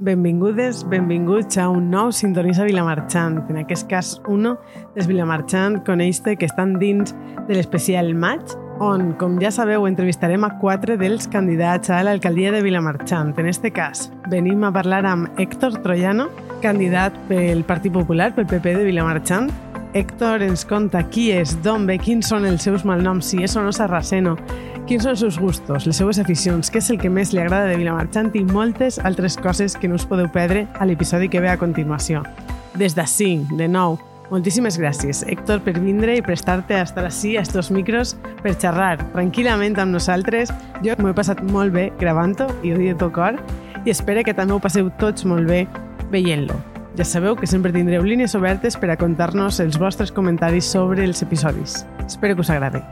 Benvingudes, benvinguts a un nou Sintonissa Vilamarxant. En aquest cas, uno dels Vilamarxant coneix-te que estan dins de l'especial maig, on, com ja sabeu, entrevistarem a quatre dels candidats a l'alcaldia de Vilamarxant. En este cas, venim a parlar amb Héctor Troyano, candidat pel Partit Popular, pel PP de Vilamarxant. Héctor ens conta qui és, d'on ve, quins són els seus malnoms, si és o no sarraceno, quins són els seus gustos, les seues aficions, què és el que més li agrada de Vilamarxant i moltes altres coses que no us podeu perdre a l'episodi que ve a continuació. Des d'ací, de nou, moltíssimes gràcies, Héctor, per vindre i prestar-te a estar així, a estos micros, per xerrar tranquil·lament amb nosaltres. Jo m'ho he passat molt bé gravant-ho i ho dic de tot cor i espero que també ho passeu tots molt bé veient-lo. Ja sabeu que sempre tindreu línies obertes per a contar-nos els vostres comentaris sobre els episodis. Espero que us agradi.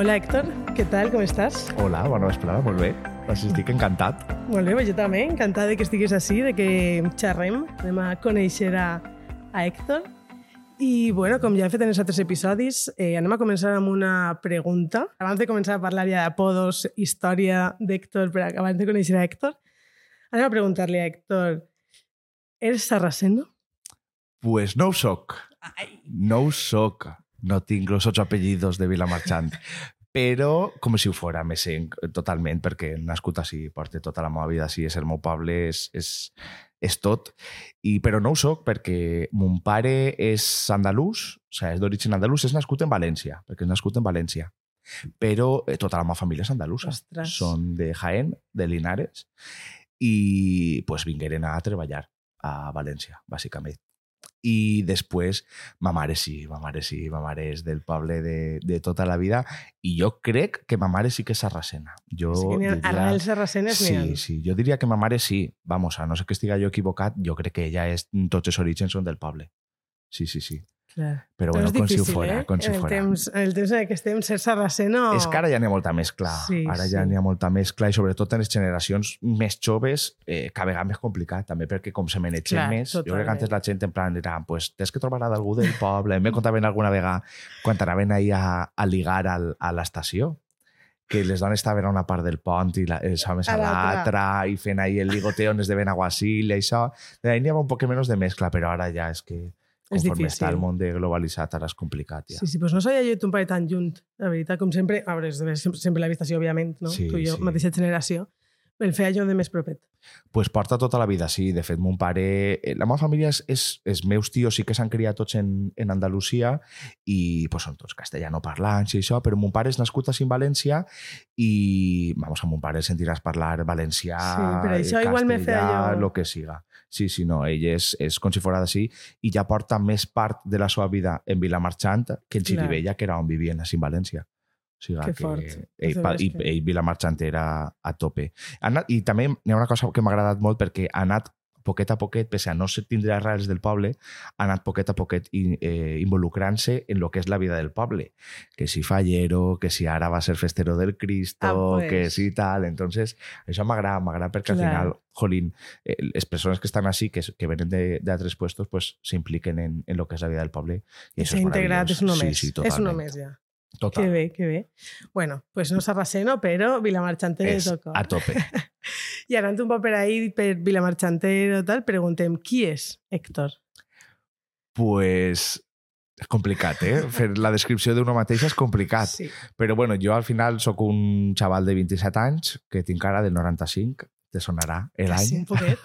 Hola Héctor, què tal, com estàs? Hola, bona vesprada, molt bé. Doncs estic encantat. Molt bé, jo també, encantada de que estiguis així, de que xerrem, anem a conèixer a, a Héctor. I, bueno, com ja he fet en els altres episodis, eh, anem a començar amb una pregunta. Abans de començar a parlar ja d'apodos, història d'Héctor, per abans de conèixer a Héctor, anem a preguntar-li a Héctor, eres sarraceno? Pues no ho soc. No ho soc. No tinc els ocho apellidos de Vilamarxant. Però com si ho fora, me sent totalment, perquè nascut així, porto tota la meva vida així, és el meu poble, és, és, és tot. I, però no ho soc perquè mon pare és andalús, o sigui, és d'origen andalús, és nascut en València, perquè és nascut en València. Però eh, tota la meva família és andalusa. Ostres. Són de Jaén, de Linares, i pues, vingueren a treballar a València, bàsicament. I després, ma mare sí, ma mare sí, ma mare és del poble de, de tota la vida i jo crec que ma mare sí que és sarracena. Jo sí que diria- arrels sarracenes. Sí, sí, jo diria que ma mare sí. Vamos, a no ser que estiga jo equivocat, jo crec que ella és, tots els orígens són del poble. Sí, sí, sí. Clar. Però, Però bueno, és com si ho difícil, fora, eh? com si el fora. temps, el temps en què estem, ser sarraceno... És que ara ja n'hi ha molta mescla. Sí, ara sí. ja n'hi ha molta mescla i sobretot en les generacions més joves eh, cada vegada més complicat, també perquè com se manegen Clar, més, jo crec que antes la gent en plan era, pues, tens que trobar a algú del poble. Me contaven alguna vegada quan anaven ahir a, a ligar al, a l'estació que les dones estaven a una part del pont i la, els homes A a l'altra. i fent ahí el ligoteo on es de Benaguasil i això. Ahí n'hi havia un poc menys de mescla, però ara ja és que És conforme difícil. està el món de globalitzat ara és complicat ja. Sí, sí, doncs no sabia jo ton pare tan junt, la veritat, com sempre, a veure, sempre, sempre l'he vist així, òbviament, no? Sí, tu i jo, sí. mateixa generació, el feia jo de més propet. pues porta tota la vida, sí. De fet, mon pare... eh, La meva família és, és... Els meus tios sí que s'han criat tots en, en Andalusia i pues, són tots castellano-parlants i això, però mon pare és nascut a en València i, vamos, a mon pare sentiràs parlar valencià, Sí, per això eh, igual me feia castellà, jo- lo que siga. Sí, sí, no, ell és, és com si fora d'ací i ja porta més part de la seva vida en Vilamarxant que en. Xirivella, que era on vivien a en València. O sigui, Que que fort. ell, pa- que- ell Vilamarxant era a tope. Anat, I també hi ha una cosa que m'ha agradat molt perquè ha anat poquet a poquet, pese a no ser- tindre arrels del poble, ha anat poquet a poquet i, eh, involucrant-se en lo que és la vida del poble. Que si fallero, que si ara va ser festero del Cristo, Ah, pues. que si tal. Entonces, això m'agrada, m'agrada perquè Clar. al final, jolín, eh, les persones que estan així, que, que venen de, de altres puestos, pues s'impliquen en, en lo que és la vida del poble. I això és és meravellós. més. Sí, sí, és uno totalment. més, ja. Total. Que bé, que bé. Bueno, pues no Sarraceno, És de tot cor. a tope. I anant un poc per ahí, i tal, preguntem, qui és Héctor? pues és complicat, eh? Fer la descripció d'una mateixa és complicat. Sí. Però bueno, jo al final sóc un xaval de 27 anys que tinc cara del 95, te sonarà Quasi l'any. un poquet.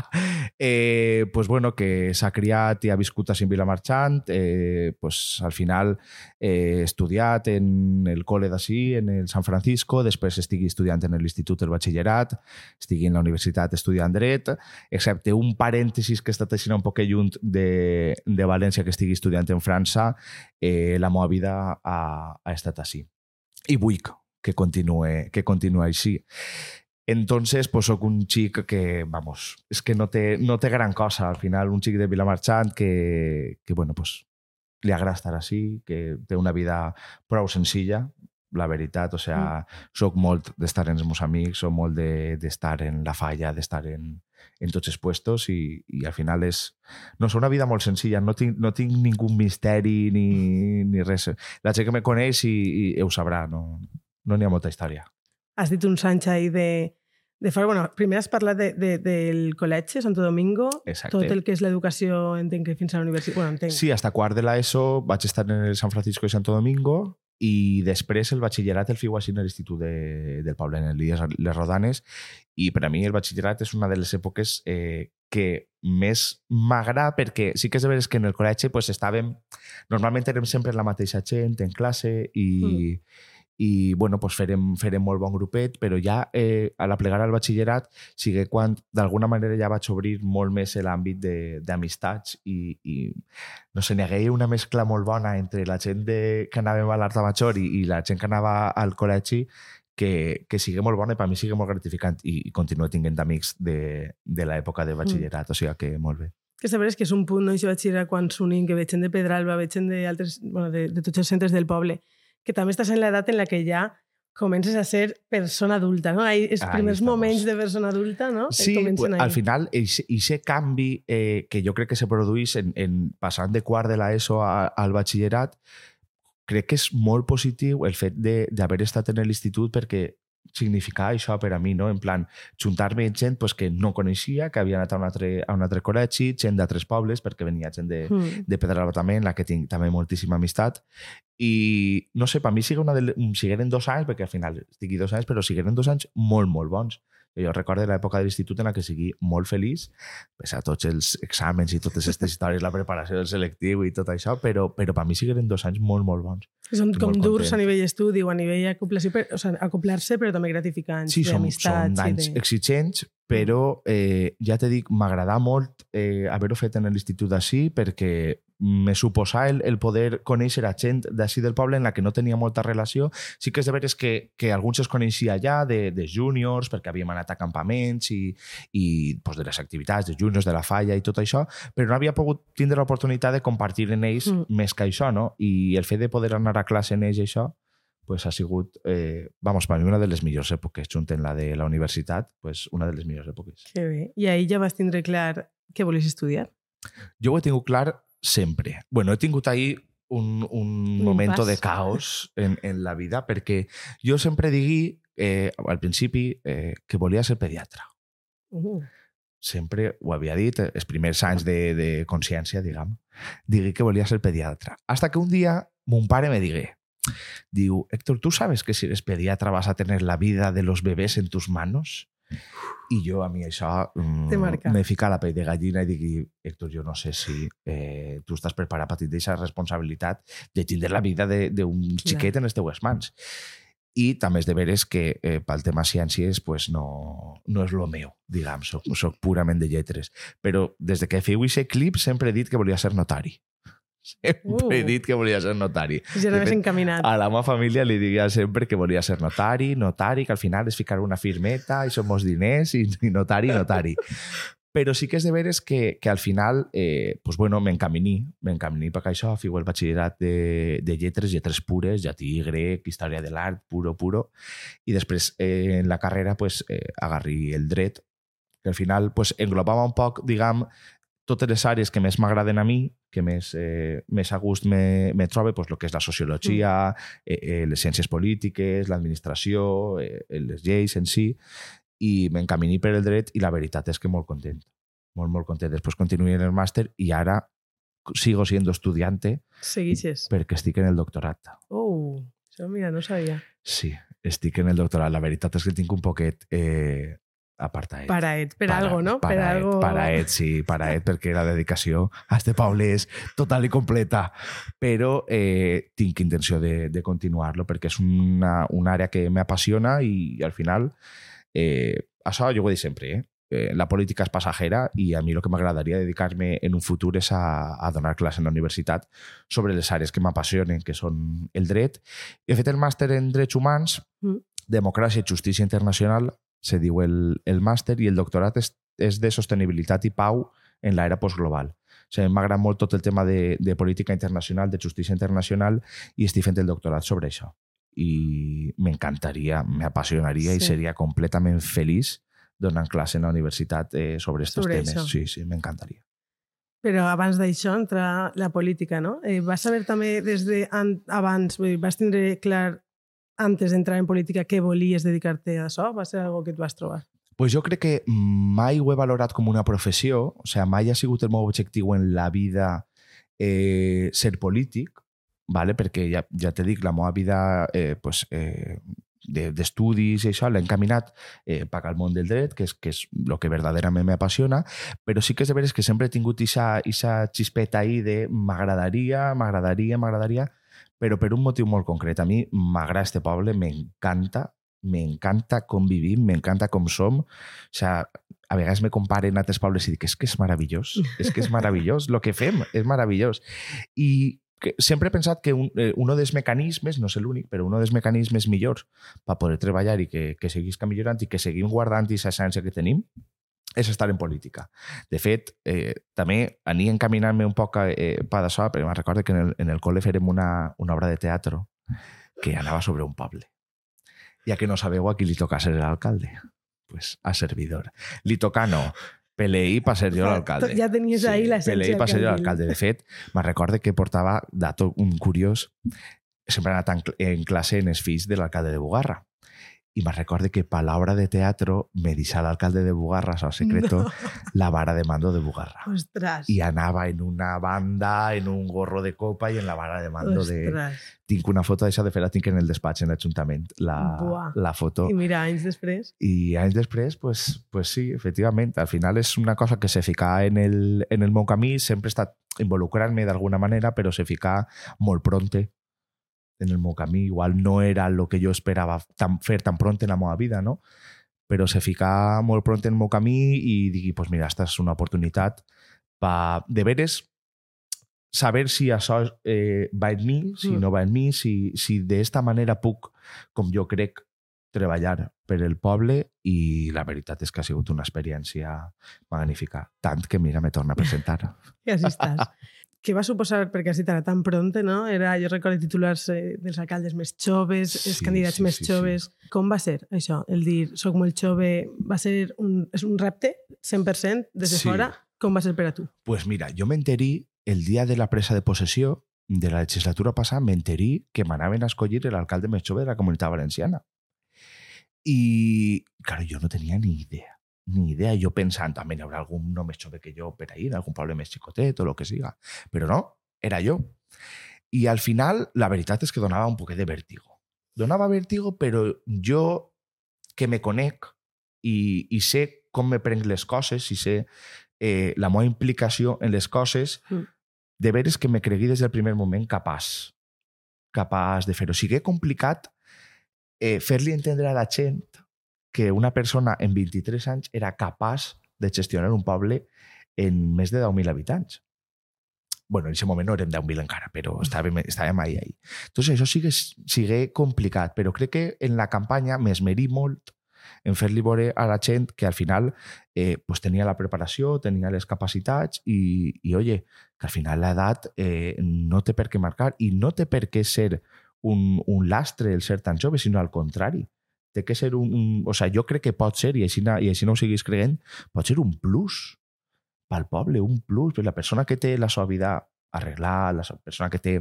eh, pues bueno, que s'ha criat i ha viscut a Vilamarxant, eh, pues al final he eh, estudiat en el col·le d'ací, en el San Francisco, després estigui estudiant en l'Institut del Batxillerat, estigui en la universitat estudiant dret, excepte un parèntesis que estat així un poc lluny de, de València, que estigui estudiant en França, eh, la meva vida ha, ha estat així. I vull que continue, que continue així. Entonces, pues soc un xic que, vamos, és que no té, no té gran cosa. Al final, un xic de Vilamarxant que, que bueno, pues, li agrada estar així, que té una vida prou senzilla, la veritat. O sea, mm. soc molt d'estar amb els meus amics, soc molt d'estar de, en la falla, d'estar en, en tots els puestos i, i al final és... No, és una vida molt senzilla, no tinc, no tinc ningú misteri ni, ni res. La gent que me coneix i, i ho sabrà, no, no n'hi ha molta història. Has dit uns anys ahir de, de fora. Bueno, primer has parlat de, de, del col·legi Santo Domingo, Exacte. tot el que és l'educació, entenc que fins a la universitat. Bueno, entenc. Sí, hasta quart de l'ESO vaig estar en el San Francisco de Santo Domingo i després el batxillerat el fiu així a l'Institut de, del Poble, en el Líes Les Rodanes, i per a mi el batxillerat és una de les èpoques eh, que més m'agrada perquè sí que és de veres que en el col·legi pues, estàvem... Normalment érem sempre la mateixa gent en classe i, mm. I bueno, pues farem, farem molt bon grupet, però ja eh, a la plegada al batxillerat sigui quan d'alguna manera ja vaig obrir molt més l'àmbit de- d'amistats i, i no sé, n'hi hagué una mescla molt bona entre la gent de, que anàvem a l'Art Major i, i la gent que anava al col·legi que, que sigui molt bona i per mi sigui molt gratificant i, i continuo tinguent amics de, de l'època de batxillerat, o sigui que molt bé. Que saber és que és un punt, no? Això vaig dir quan s'unim, que veig gent de Pedralba, veig gent de, altres, bueno, de, de tots els centres del poble, que també estàs en l'edat en la que ja comences a ser persona adulta, no? Ahí, els Ahí primers estamos. moments de persona adulta, no? Que Sí, comencen al final, aquest canvi eh, que jo crec que se produeix en, en passant de quart de l'ESO al batxillerat, crec que és molt positiu el fet de- d'haver estat en l'institut perquè significava això per a mi, no? En plan, juntar-me amb gent pues, que no coneixia, que havia anat a un altre, a un altre col·legi, gent d'altres pobles, perquè venia gent de, Mm. de Pedralba també, en la que tinc també moltíssima amistat. I, no sé, per mi sigui una de, sigueren dos anys, perquè al final estigui dos anys, però sigueren dos anys molt, molt bons. Jo recordo l'època de l'institut en la que sigui molt feliç, pese a tots els exàmens i totes aquestes històries, la preparació del selectiu i tot això, però, però per mi sigueren dos anys molt, molt bons. Que són com durs content. a nivell estudi o a nivell acoplar-se, o sigui, acoplar-se però també gratificants, Sí, són, són anys de... exigents, però eh, ja te dic, m'agrada molt eh, haver-ho fet en l'institut d'ací perquè me suposa el, el poder conèixer a gent d'ací del poble en la que no tenia molta relació. Sí que és de veres que, que alguns es coneixia ja de, de júniors, perquè havíem anat a campaments i, i pues, de les activitats de júniors, de la falla i tot això, però no havia pogut tindre l'oportunitat de compartir en ells Mm. mm. més que això, no? I el fet de poder anar a classe en ells i això, pues ha sigut, eh, vamos, per mi una de les millors èpoques, junt en la de la universitat, pues una de les millors èpoques. Que bé. I ahir ja vas tindre clar què volies estudiar. Jo ho he tingut clar sempre. Bueno, he tingut ahir un, un Un momento pas. de caos en, en la vida, perquè jo sempre digui, eh, al principi, eh, que volia ser pediatra. Uh. sempre ho havia dit, els primers anys de, de consciència, diguem, digui que volia ser pediatra. Hasta que un dia mon pare me digué, diu, Héctor, ¿tú sabes que si eres pediatra vas a tener la vida de los bebés en tus manos? I jo, a mi això mm, marca. me fica la pell de gallina i digui, Héctor, jo no sé si eh, tu estàs preparat per tindre aquesta responsabilitat de tindre la vida de- d'un xiquet en les teues mans. I també és de veres que eh, pel tema ciències pues no, no és lo meu, diguem, soc, soc purament de lletres. Però des de que feu aquest clip sempre he dit que volia ser notari. Sempre he Uh. dit que volia ser notari. Ja fet, encaminat. A la meva família li diria sempre que volia ser notari, notari, que al final és ficar una firmeta i som els diners i, i notari, notari. Però sí que és de veres que, que al final eh, pues bueno, m'encaminí, m'encaminí perquè això, fiu el batxillerat de, de lletres, lletres pures, llatí, grec, història de l'art, puro, puro, i després eh, en la carrera pues, eh, agarri el dret, que al final pues, englobava un poc, diguem, totes les àrees que més m'agraden a mi, que més, eh, més a gust me, me trobe, pues, el que és la sociologia, eh, eh, les ciències polítiques, l'administració, eh, les lleis en si, i m'encaminí per el dret i la veritat és que molt content. Molt, molt content. Després continuï en el màster i ara sigo siendo estudiante Seguixes. perquè estic en el doctorat. Oh, això mira, no sabia. Sí, estic en el doctorat. La veritat és que tinc un poquet eh, apartaet. Paraet, per algo, no? per Paraet, algo... paraet, sí, paraet, perquè la dedicació a este poble és total i completa. Però eh, tinc intenció de, de continuar-lo perquè és una, una àrea que m'apassiona i, al final eh, això jo ho he dit sempre, eh? eh, la política és passajera i a mi el que m'agradaria dedicar-me en un futur és a, a donar classe en la universitat sobre les àrees que m'apassionen, que són el dret. He fet el màster en Drets Humans, Mm. Democràcia i Justícia Internacional, se diu el, el màster, i el doctorat és, és de sostenibilitat i pau en l'era postglobal. O sigui, m'agrada molt tot el tema de, de política internacional, de justícia internacional, i estic fent el doctorat sobre això. I m'encantaria, m'apassionaria Sí. i seria completament feliç donant classe en la universitat eh, sobre aquests temes. això. Sí, sí, m'encantaria. Però abans d'això, entrar la política, no? Eh, vas saber també des de an abans, vull dir, vas tindre clar antes d'entrar en política que volies dedicar-te a això? Va ser algo que et vas trobar? pues jo crec que mai ho he valorat com una professió, o sigui, mai ha sigut el meu objectiu en la vida eh, ser polític, vale? perquè ja, ja te dic, la meva vida eh, pues, eh, d'estudis i això l'he encaminat eh, cap al món del dret, que és, que és el que verdaderament m'apassiona, però sí que és de veres que sempre he tingut aquesta xispeta ahí de m'agradaria, m'agradaria, m'agradaria, però per un motiu molt concret. A mi m'agrada este poble, m'encanta, m'encanta com vivim, m'encanta com som. O sea, a vegades me comparen altres pobles i dic, és que és meravellós, és que és meravellós, el que fem és meravellós. I que sempre he pensat que un, eh, un dels mecanismes, no sé l'únic, però un dels mecanismes millors per poder treballar i que, que seguisca millorant i que seguim guardant aquesta essència que tenim és estar en política. De fet, eh, també ania encaminant-me un poc eh, per d'això, perquè me'n recordo que en el, en el col·le farem una, una obra de teatre que anava sobre un poble. Ja que no sabeu a qui li toca ser l'alcalde. Pues a servidor. Li toca no, Peleí per ser jo l'alcalde. Ja tenies sí, ahí l'essència. Peleí per ser jo l'alcalde. De fet, me'n recorde que portava, dato un curiós, sempre ha anat en, en classe en els fills de l'alcalde de Bugarra i me recorde que palabra de teatro me deixà l'alcalde de Bugarra, al secreto, no. la vara de mando de Bugarra. Ostres. I anava en una banda, en un gorro de copa i en la vara de mando de... Tinc una foto d'això, de fer la tinc en el despatx, en l'Ajuntament, la, la foto. I mira, anys després. I anys després, pues, pues sí, efectivament. Al final és una cosa que se fica en el, en el meu camí, sempre he estat involucrant-me d'alguna manera, però se fica molt pronte en el meu camí. Igual no era el que jo esperava tan, fer tan pront en la meva vida, no? Però se fica molt pront en el meu camí i digui, pues mira, esta és una oportunitat pa, de veres saber si això eh, va en mi, si mm. no va en mi, si, si d'esta manera puc, com jo crec, treballar per el poble i la veritat és que ha sigut una experiència magnífica. Tant que, mira, me torna a presentar. I així estàs. Què va suposar, perquè has dit ara tan pronte, no? Era, jo recordo titulars eh, dels alcaldes més joves, sí, els candidats sí, més sí, joves. Sí. Com va ser això, el dir soc molt jove? Va ser un, és un repte, 100%, des de sí. fora? Com va ser per a tu? Pues mira, jo m'enterí el dia de la presa de possessió de la legislatura passada, m'enterí que m'anaven a escollir l'alcalde més jove de la comunitat valenciana. I, claro, jo no tenia ni idea ni idea. Yo pensando, también habrá algún no me chove que yo per ahí, algún problema xicotet o lo que siga. Pero no, era yo. I al final, la veritat és que donava un poquet de vèrtigo. Donava vèrtigo, però jo que me conec i, i sé com me prenc les coses i sé eh, la meva implicació en les coses, mm. de veres que me cregui des del primer moment capaç capaç de fer-ho. O sigui, complicat eh, fer-li entendre a la gent que una persona en 23 anys era capaç de gestionar un poble en més de 10.000 habitants. bueno, en aquest moment no érem 10.000 encara, però estàvem, estàvem ahí, ahí. Entonces, això sigue, sigue complicat, però crec que en la campanya m'esmerí molt en fer-li veure a la gent que al final eh, pues tenia la preparació, tenia les capacitats i, i oye, que al final l'edat eh, no té per què marcar i no té per què ser un, un lastre el ser tan jove, sinó al contrari té que ser un. O sigui, jo crec que pot ser, i així, i així no ho siguis creient, pot ser un plus pel poble, un plus per la persona que té la seva vida arreglar, la persona que té,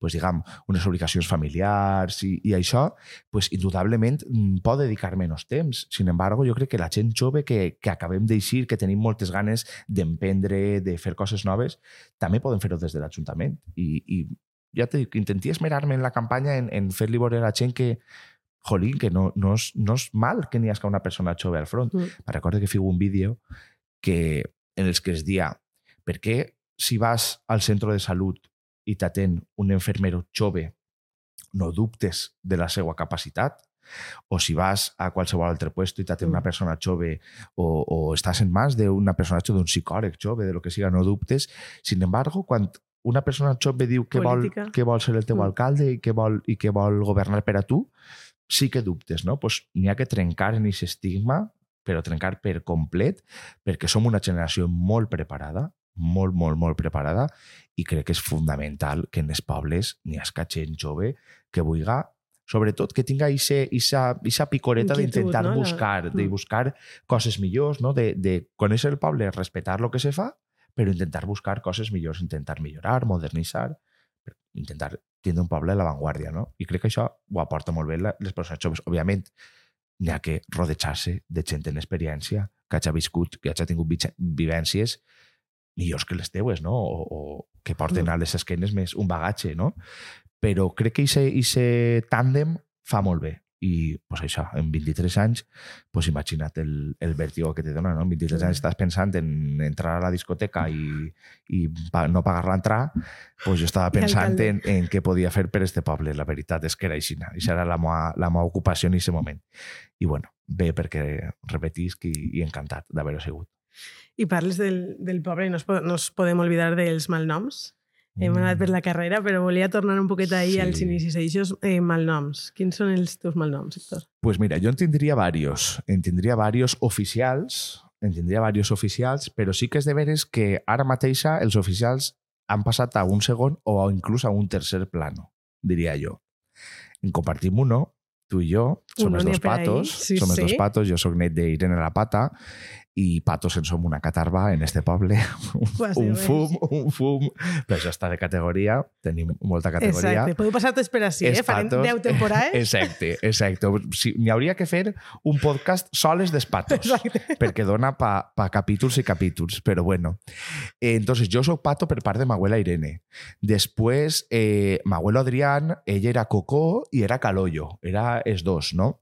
pues, diguem, unes obligacions familiars i, i això, pues, indudablement mm, pot dedicar menys temps. Sin embargo, jo crec que la gent jove que, que acabem d'eixir, que tenim moltes ganes d'emprendre, de fer coses noves, també poden fer-ho des de l'Ajuntament. I, I ja t'he dit, intenti esmerar-me en la campanya en, en fer-li veure a la gent que, jolín, que no, no, és, no és mal que n'hi hagi una persona jove al front. Mm. Me recordo que fiu un vídeo que, en els que es dia per què si vas al centre de salut i t'atén un enfermero jove no dubtes de la seva capacitat o si vas a qualsevol altre puesto i t'atén mm. una persona jove o, o estàs en mans d'una persona d'un psicòleg jove, de lo que siga, no dubtes. Sin embargo, quan una persona jove diu que vol, que vol ser el teu mm. alcalde i que vol, i que vol governar per a tu, sí que dubtes, no? Pues n'hi ha que trencar en aquest estigma, però trencar per complet, perquè som una generació molt preparada, molt, molt, molt preparada, i crec que és fundamental que en els pobles n'hi hagi gent jove que vulgui sobretot que tinga aquesta picoreta d'intentar no? buscar, de mm. buscar coses millors, no? de, de conèixer el poble, respectar el que se fa, però intentar buscar coses millors, intentar millorar, modernitzar. Intentar tindre un poble a l'avantguàrdia, no? I crec que això ho aporta molt bé les persones joves. Òbviament, n'hi ha que rodejar-se de gent en experiència, que hagi viscut, que hagi tingut vivències millors que les teues, no? O, o que porten Mm. a les esquenes més un bagatge, no? Però crec que aquest tàndem fa molt bé. I pues això, en 23 anys, pues imagina't el, el vèrtigo que te dona, no? En 23 Clar. anys estàs pensant en entrar a la discoteca i, i pa, no pagar l'entrar, pues jo estava pensant en, en què podia fer per este poble. La veritat és que era així. Això era la meva, la meva ocupació en aquest moment. I bueno, bé perquè repetisc i, i encantat d'haver-ho sigut. I parles del, del poble i no, es, no es podem oblidar dels malnoms. Hem anat per la carrera, però volia tornar un poquet ahir Mm. Sí. als inicis. Eixos eh, malnoms. Quins són els teus malnoms, Héctor? Pues mira, jo en tindria varios. En tindria varios oficials, en tindria varios oficials, però sí que és de veres que ara mateixa els oficials han passat a un segon o inclús a un tercer plano, diria jo. En compartim uno, tu i jo, som els dos patos, sí, som els sí. dos patos, jo sóc net d'Irene la Pata, i patos en som una catarba en este poble. Quasi un res. fum, un fum. Però això està de categoria, tenim molta categoria. Exacte. Podeu passar tot per així, eh? Farem patos- 10 temporades. Exacte, exacte. Sí, N'hi hauria que fer un podcast soles d'espatos, perquè dona pa, pa capítols i capítols, però bueno. Eh, entonces, jo sóc pato per part de ma abuela Irene. Després, eh, ma abuelo Adrián, ell era Cocó i era Calollo, era els dos, no?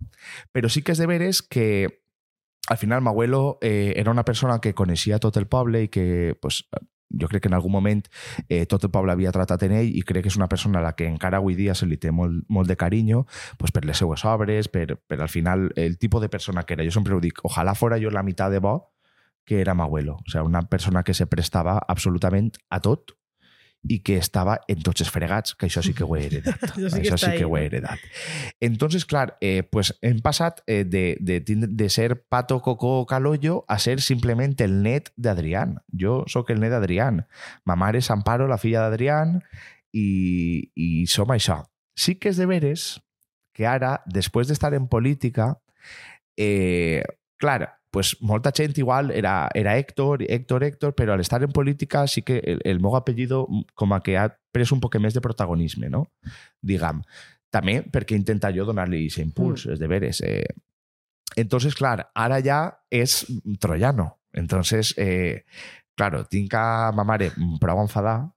Però sí que és de veres que al final ma abuelo eh, era una persona que coneixia tot el poble i que pues, jo crec que en algun moment eh, tot el poble havia tratat en ell i crec que és una persona a la que encara avui dia se li té molt, de carinyo pues, per les seues obres, per, per al final el tipus de persona que era. Jo sempre ho dic, ojalà fora jo la meitat de bo que era ma abuelo. O sea, una persona que se prestava absolutament a tot i que estava en tots els fregats, que això sí que ho he heredat. Això sí que això sí que ahí, ho he heredat. Entonces, clar, eh, pues hem passat eh, de, de, de ser Pato Coco Calollo a ser simplement el net d'Adrián. Jo sóc el net d'Adrián. Ma mare és Amparo, la filla d'Adrián, i, i som això. Sí que és de veres que ara, després d'estar en política, eh, clar, pues molta gent igual era, era Héctor, Héctor, Héctor, però al estar en política sí que el, el meu apellido com a que ha pres un poc més de protagonisme, no? Diguem. També perquè intenta jo donar-li aquest impuls, Mm. és de veres. Eh. Entonces, clar, ara ja és troiano. Entonces, eh, claro, tinc a ma mare prou enfadar,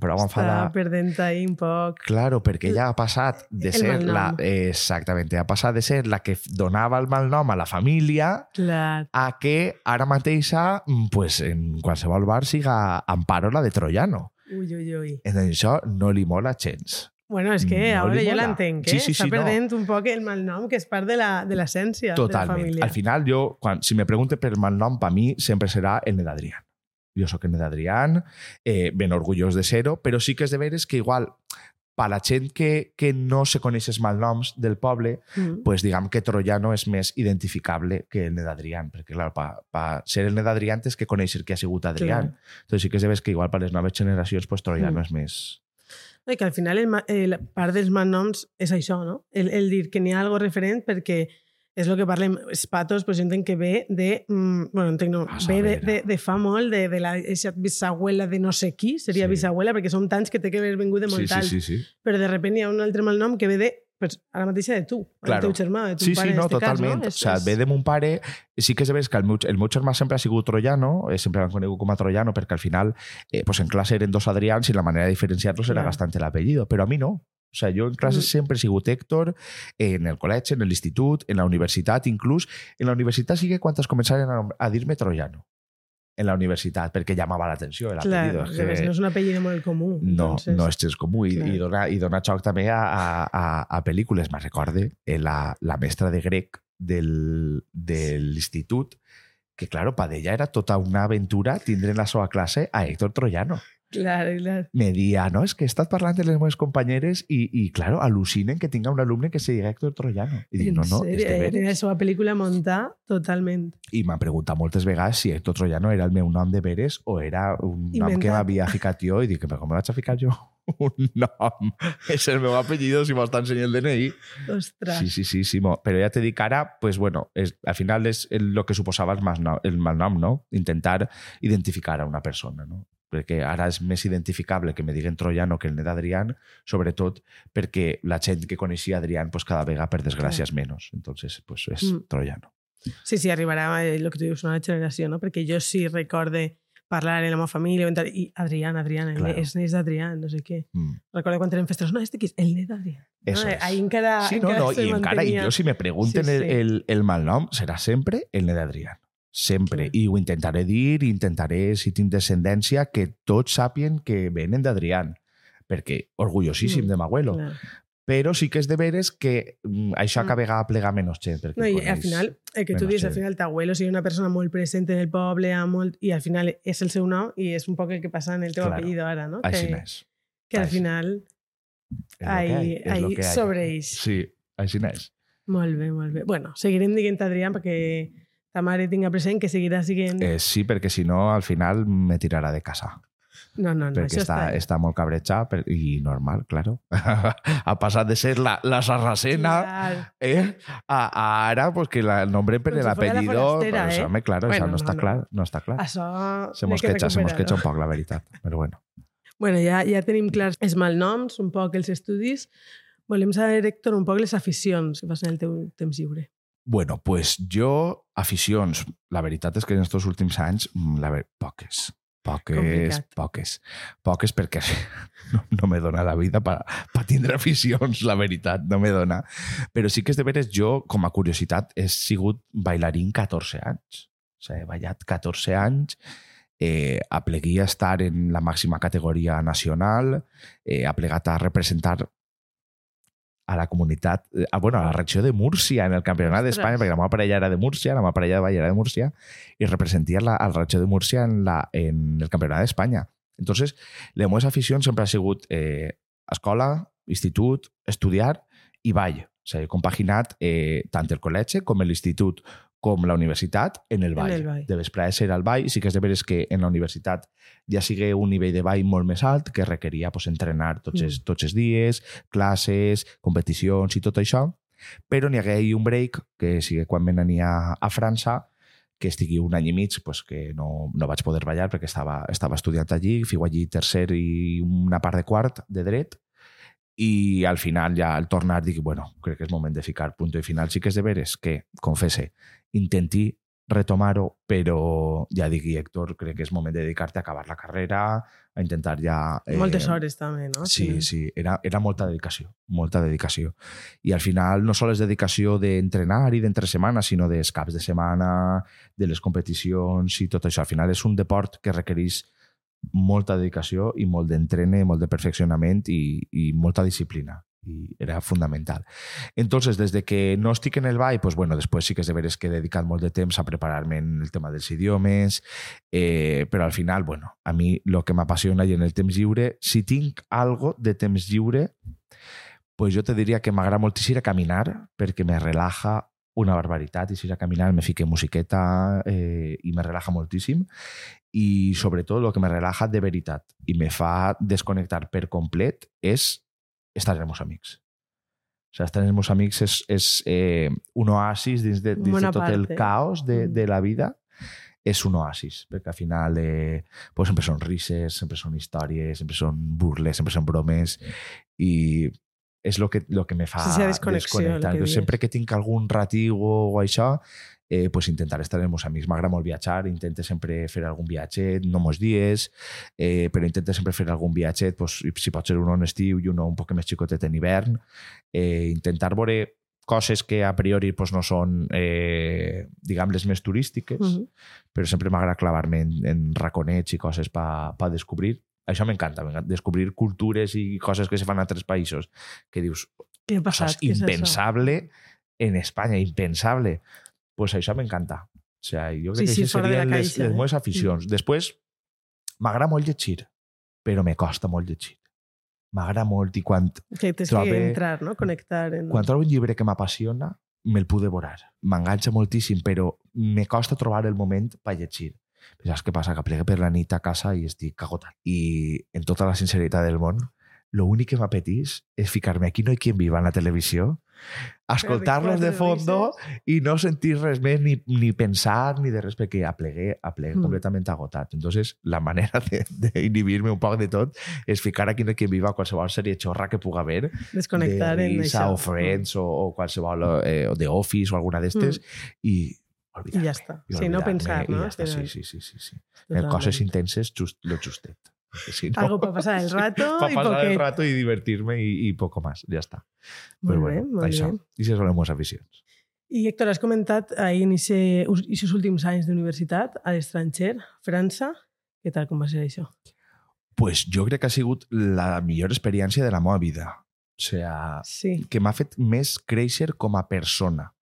prou Està enfadar, perdent un poc. Claro, perquè ella ha passat de El ser la... Exactament, ha passat de ser la que donava el malnom a la família Clar. a que ara mateixa, mm, pues, en qualsevol bar siga Amparo la de Troiano. Ui, ui, ui. Entonces, això no li mola gens. Bueno, és que No ara li jo l'entenc, eh? Sí, sí, Està sí, no. perdent un poc el malnom, que és part de la- de l'essència de la Totalment. família. Al final, jo, quan, si me pregunten per el malnom, per mi sempre serà el Nedadrián. Jo sóc el Nedadrián, eh, ben orgullós de ser-ho, però sí que és de veres que igual per la gent que, que no se coneix els malnoms del poble, Mm. pues diguem que Troiano és més identificable que el Ned Adrián, perquè clar, pa, pa ser el Ned Adrián tens que conèixer que ha sigut Adrián. Clar. Entonces sí que és de veres que igual per les noves generacions pues Troiano Mm. és més... No, i que al final el, la part dels malnoms és això, no? El, el dir que n'hi ha algo referent perquè és el que parlem, els patos, pues, jo entenc que ve de... Mm, bueno, entenc no, A ve de, de, de fa molt, de, de la bisabuela de no sé qui, seria Sí. bisabuela, perquè som tants que té que haver vingut de molt Sí, sí, sí, sí. Però de repente hi ha un altre malnom que ve de pues, ara mateixa de tu, Claro. el teu germà, de tu Sí, pare sí, en no, este cas, totalment. no? O sea, ve de mon pare... Sí que és que el meu, el meu germà sempre ha sigut troiano, eh, sempre l'han conegut com a troiano, perquè al final, eh, pues en classe eren dos Adrians i la manera de diferenciar-los era Clar. gastant l'apellido, però a mi no. O sea, jo en classes Mm. sempre he sigut Héctor, en el col·legi, en l'institut, en la universitat, inclús. En la universitat sí que quan es començaren a, a dir-me troiano. En la universitat, perquè llamava l'atenció Clar, l'apellido. que... no és un apellido molt comú. No, entonces... no és gens comú i, Clar. i, dona, i dona xoc també a, a, a, pel·lícules. Me'n recorde eh, la, la mestra de grec del, de l'institut que, claro, per ella era tota una aventura tindre en la seva classe a Héctor Troiano. Clar, clar. Me dia, no, és que he estat parlant de les meves companyeres i, i claro, al·lucinen que tinga un alumne que se diga Héctor Troiano. I dic, no, no, és de veres. La seva pel·lícula muntar totalment. I m'han preguntat moltes vegades si Héctor Troiano era el meu nom de veres o era un nom que Inventat. m'havia ficat jo i dic, però com me vaig a ficar jo un nom? És el meu apellido si m'està ensenyant el DNI. Ostres. Sí, sí, sí, sí. mo- Però ja te dic ara, pues bueno, és, al final és el, lo que suposava el, malnom, el malnom, no? Intentar identificar a una persona, no? Perquè ara és més identificable que me diguen Troiano que el net d'Adrián, sobretot perquè la gent que coneixia Adrián pues, cada vegada, per desgràcia, és menys. Entonces, pues, és Mm. Troiano. Sí, sí, arribarà el que tu dius, una generació, no? Perquè jo sí recorde parlar en la meva família i Adrián, Adrián, Claro. és net d'Adrián, no sé què. Mm. Recordo quan eren festes, no, este qui és? El net d'Adrián. No? es. Ahí encara, Sí, no, encara no, se i encara, i jo si me pregunten Sí, sí. El, el, el malnom, serà sempre el net d'Adrián. Sempre. Sí. I ho intentaré dir, intentaré, si tinc descendència, que tots sàpien que venen d'Adrián. Perquè orgullosíssim Mm, de m'abuelo. Clar. Però sí que és de veres que mm, això Mm. cada vegada plega menys gent. No, i al final, el que tu dius, al final t'abuelo sigui una persona molt present en el poble a molt, i al final és el seu nom i és un poc el que passa en el teu Claro. apellido ara, no? Així que, n'és. que al final És ahí, és ahí hay. sobreeix. Sí, així n'és. Molt bé, molt bé. Bueno, seguirem dient Adrián perquè ta mare tinga present que seguirà siguent... Eh, sí, perquè si no, al final me tirarà de casa. no, no, no, perquè això està, està... està molt cabretxa per, i normal, claro. ha passat de ser la, la sarracena eh, a, a ara pues, que la, el nombre per si la l'apellido... pues, eh? home, claro, Bueno, això no, no, està no. clar, no està clar. Això... Se mosqueja, se mosqueja un poc, la veritat. Però bueno. Bueno, ja, ja tenim clars els malnoms, un poc els estudis. Volem saber, Héctor, un poc les aficions que fas en el teu temps lliure. Bueno, pues jo, aficions, la veritat és que en aquests últims anys, mm, la ver... poques. Poques, Complicat. poques. Poques perquè no, no me dona la vida per pa tindre aficions, la veritat, no me dona. Però sí que és de veres, jo, com a curiositat, he sigut bailarín 14 anys. O sigui, he ballat 14 anys, eh, aplegui a estar en la màxima categoria nacional, eh, ha plegat a representar a la comunitat, eh, a, bueno, a la regió de Múrcia en el Campionat d'Espanya, perquè la meva parella era de Múrcia, la meva parella de ball era de Múrcia, i representia la, a la regió de Múrcia en, la, en el Campionat d'Espanya. Entonces, les meves aficions sempre ha sigut eh, escola, institut, estudiar i ball. O sigui, he compaginat eh, tant el col·legi com l'institut com la universitat en el En ball. el ball. De vesprades era el ball, sí que és de veres que en la universitat ja sigui un nivell de ball molt més alt que requeria pues, entrenar tots, Mm. els, tots els dies, classes, competicions i tot això, però n'hi hagué un break, que sigui quan me n'ania a França, que estigui un any i mig pues, que no, no vaig poder ballar perquè estava, estava estudiant allí, fico allí tercer i una part de quart de dret, i al final ja al tornar dic, bueno, crec que és moment de ficar punt i final. Sí que és de veres que, confesse, intenti retomar-ho, però ja dic, i Héctor, crec que és moment de dedicar-te a acabar la carrera, a intentar ja... Moltes hores també, no? Sí, sí, era, era molta dedicació, molta dedicació. I al final no sol és dedicació d'entrenar i d'entre setmana, sinó dels caps de setmana, de les competicions i tot això. Al final és un deport que requereix molta dedicació i molt d'entrene, molt de perfeccionament i, i molta disciplina. I era fundamental. Entonces, des de que no estic en el ball, pues bueno, després sí que és de veres que he dedicat molt de temps a preparar-me en el tema dels idiomes, eh, però al final, bueno, a mi el que m'apassiona i en el temps lliure, si tinc algo de temps lliure, pues jo te diria que m'agrada moltíssim ir a caminar perquè me relaja una barbaritat i si a caminar me fique musiqueta eh, i me relaja moltíssim i sobretot el que me relaja de veritat i me fa desconnectar per complet és estar amb els meus amics. O sigui, estar amb els meus amics és, és eh, un oasis dins de, dins de Bona tot el part, eh? caos de, Mm. de la vida és un oasis, perquè al final eh, pues sempre són risses, sempre són històries, sempre són burles, sempre són bromes i és el que, lo que me fa Sí, sí, desconnexió, el desconnectar. que Entonces, dius. sempre que tinc algun ratigo o això, eh, pues intentar estar amb els amics. M'agrada molt viatjar, intento sempre fer algun viatget, no molts dies, eh, però intento sempre fer algun viatget, pues, si pot ser un en estiu i un un poc més xicotet en hivern, eh, intentar veure coses que a priori pues, no són, eh, diguem, les més turístiques, Mhm. però sempre m'agrada clavar-me en, en raconets i coses per pa, pa descobrir. Això m'encanta, descobrir cultures i coses que se fan a altres països que dius, Què ha passat? és Què és impensable en Espanya, impensable. Pues això m'encanta. O sigui, jo crec Sí, que sí, de la serien les, caixa, les eh? meves aficions. Després, m'agrada molt llegir, però me costa molt llegir. M'agrada molt i quan, Que trobe- que entrar, no? Connectar. En... quan trobo un llibre que m'apassiona, me'l puc devorar. M'enganxa moltíssim, però me costa trobar el moment per llegir. Però saps què passa? Que plegue per la nit a casa i estic agotat. I en tota la sinceritat del món, l'únic que m'apetís és ficar-me aquí no hi qui viva en la televisió escoltar-los de fondo i no sentir res més, ni, ni pensar, ni de res, perquè aplegué, aplegué Mm. completament agotat. Entonces, la manera d'inhibir-me un poc de tot és ficar aquí en que viva qualsevol sèrie xorra que puga haver, Desconnectar de en Lisa això. o Friends o, o qualsevol, eh, o The Office o alguna d'estes, i I olvidar-me. ja està. i Sí, no pensar, i no? Ja està, sí, sí, sí, sí, sí. En Totalment. coses intenses, just, lo justet. Si no, Algo para pasar el rato para y pasar el poquet. rato y divertirme y, y poco más, ya está. Molt Però bé, bueno, molt això. bé. I si són les aficions. I Héctor, has comentat ahir en aquests últims anys d'universitat a l'estranger, França. Què tal, com va ser això? Pues jo crec que ha sigut la millor experiència de la meva vida. O sea, Sí. que m'ha fet més créixer com a persona.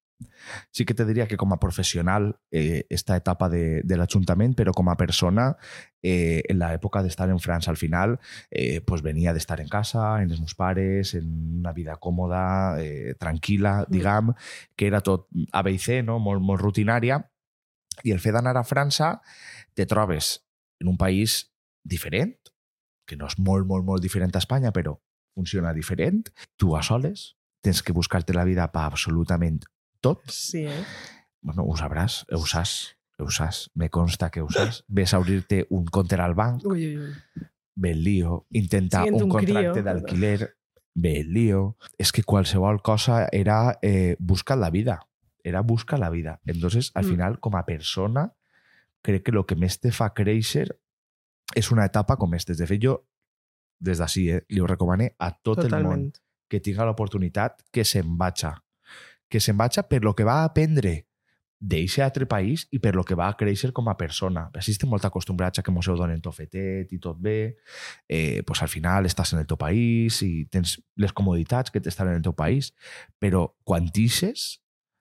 Sí que te diria que com a professional eh, esta etapa de, de l'Ajuntament, però com a persona, eh, en l'època d'estar en França al final, eh, pues venia d'estar en casa, en els meus pares, en una vida còmoda, eh, tranquil·la, Mm. diguem, que era tot A, B i C, no? molt, molt rutinària, i el fet d'anar a França te trobes en un país diferent, que no és molt, molt, molt diferent a Espanya, però funciona diferent. Tu a soles tens que buscar-te la vida per absolutament tot. Sí, eh? Bueno, saps, ho saps. Me consta que ho saps. Ves a obrir-te un compte al banc, Ui, ui, ui. ve el lío. Siguent un, un contracte crio. d'alquiler, ve el lío. És que qualsevol cosa era eh, buscar la vida. Era buscar la vida. Entonces, al Mm. final, com a persona, crec que el que més te fa créixer és una etapa com aquesta. De fet, jo, des d'ací, eh, li ho recomane a tot el món Totalment. que tinga l'oportunitat que se'n vaja. Que se'n vaja per lo que va aprendre d'eixe altre país i per lo que va a créixer com a persona. Així estem molt acostumbrats a que mos ho donen tot fetet i tot bé. Eh, pues al final estàs en el teu país i tens les comoditats que t'estan en el teu país, però quan tixes,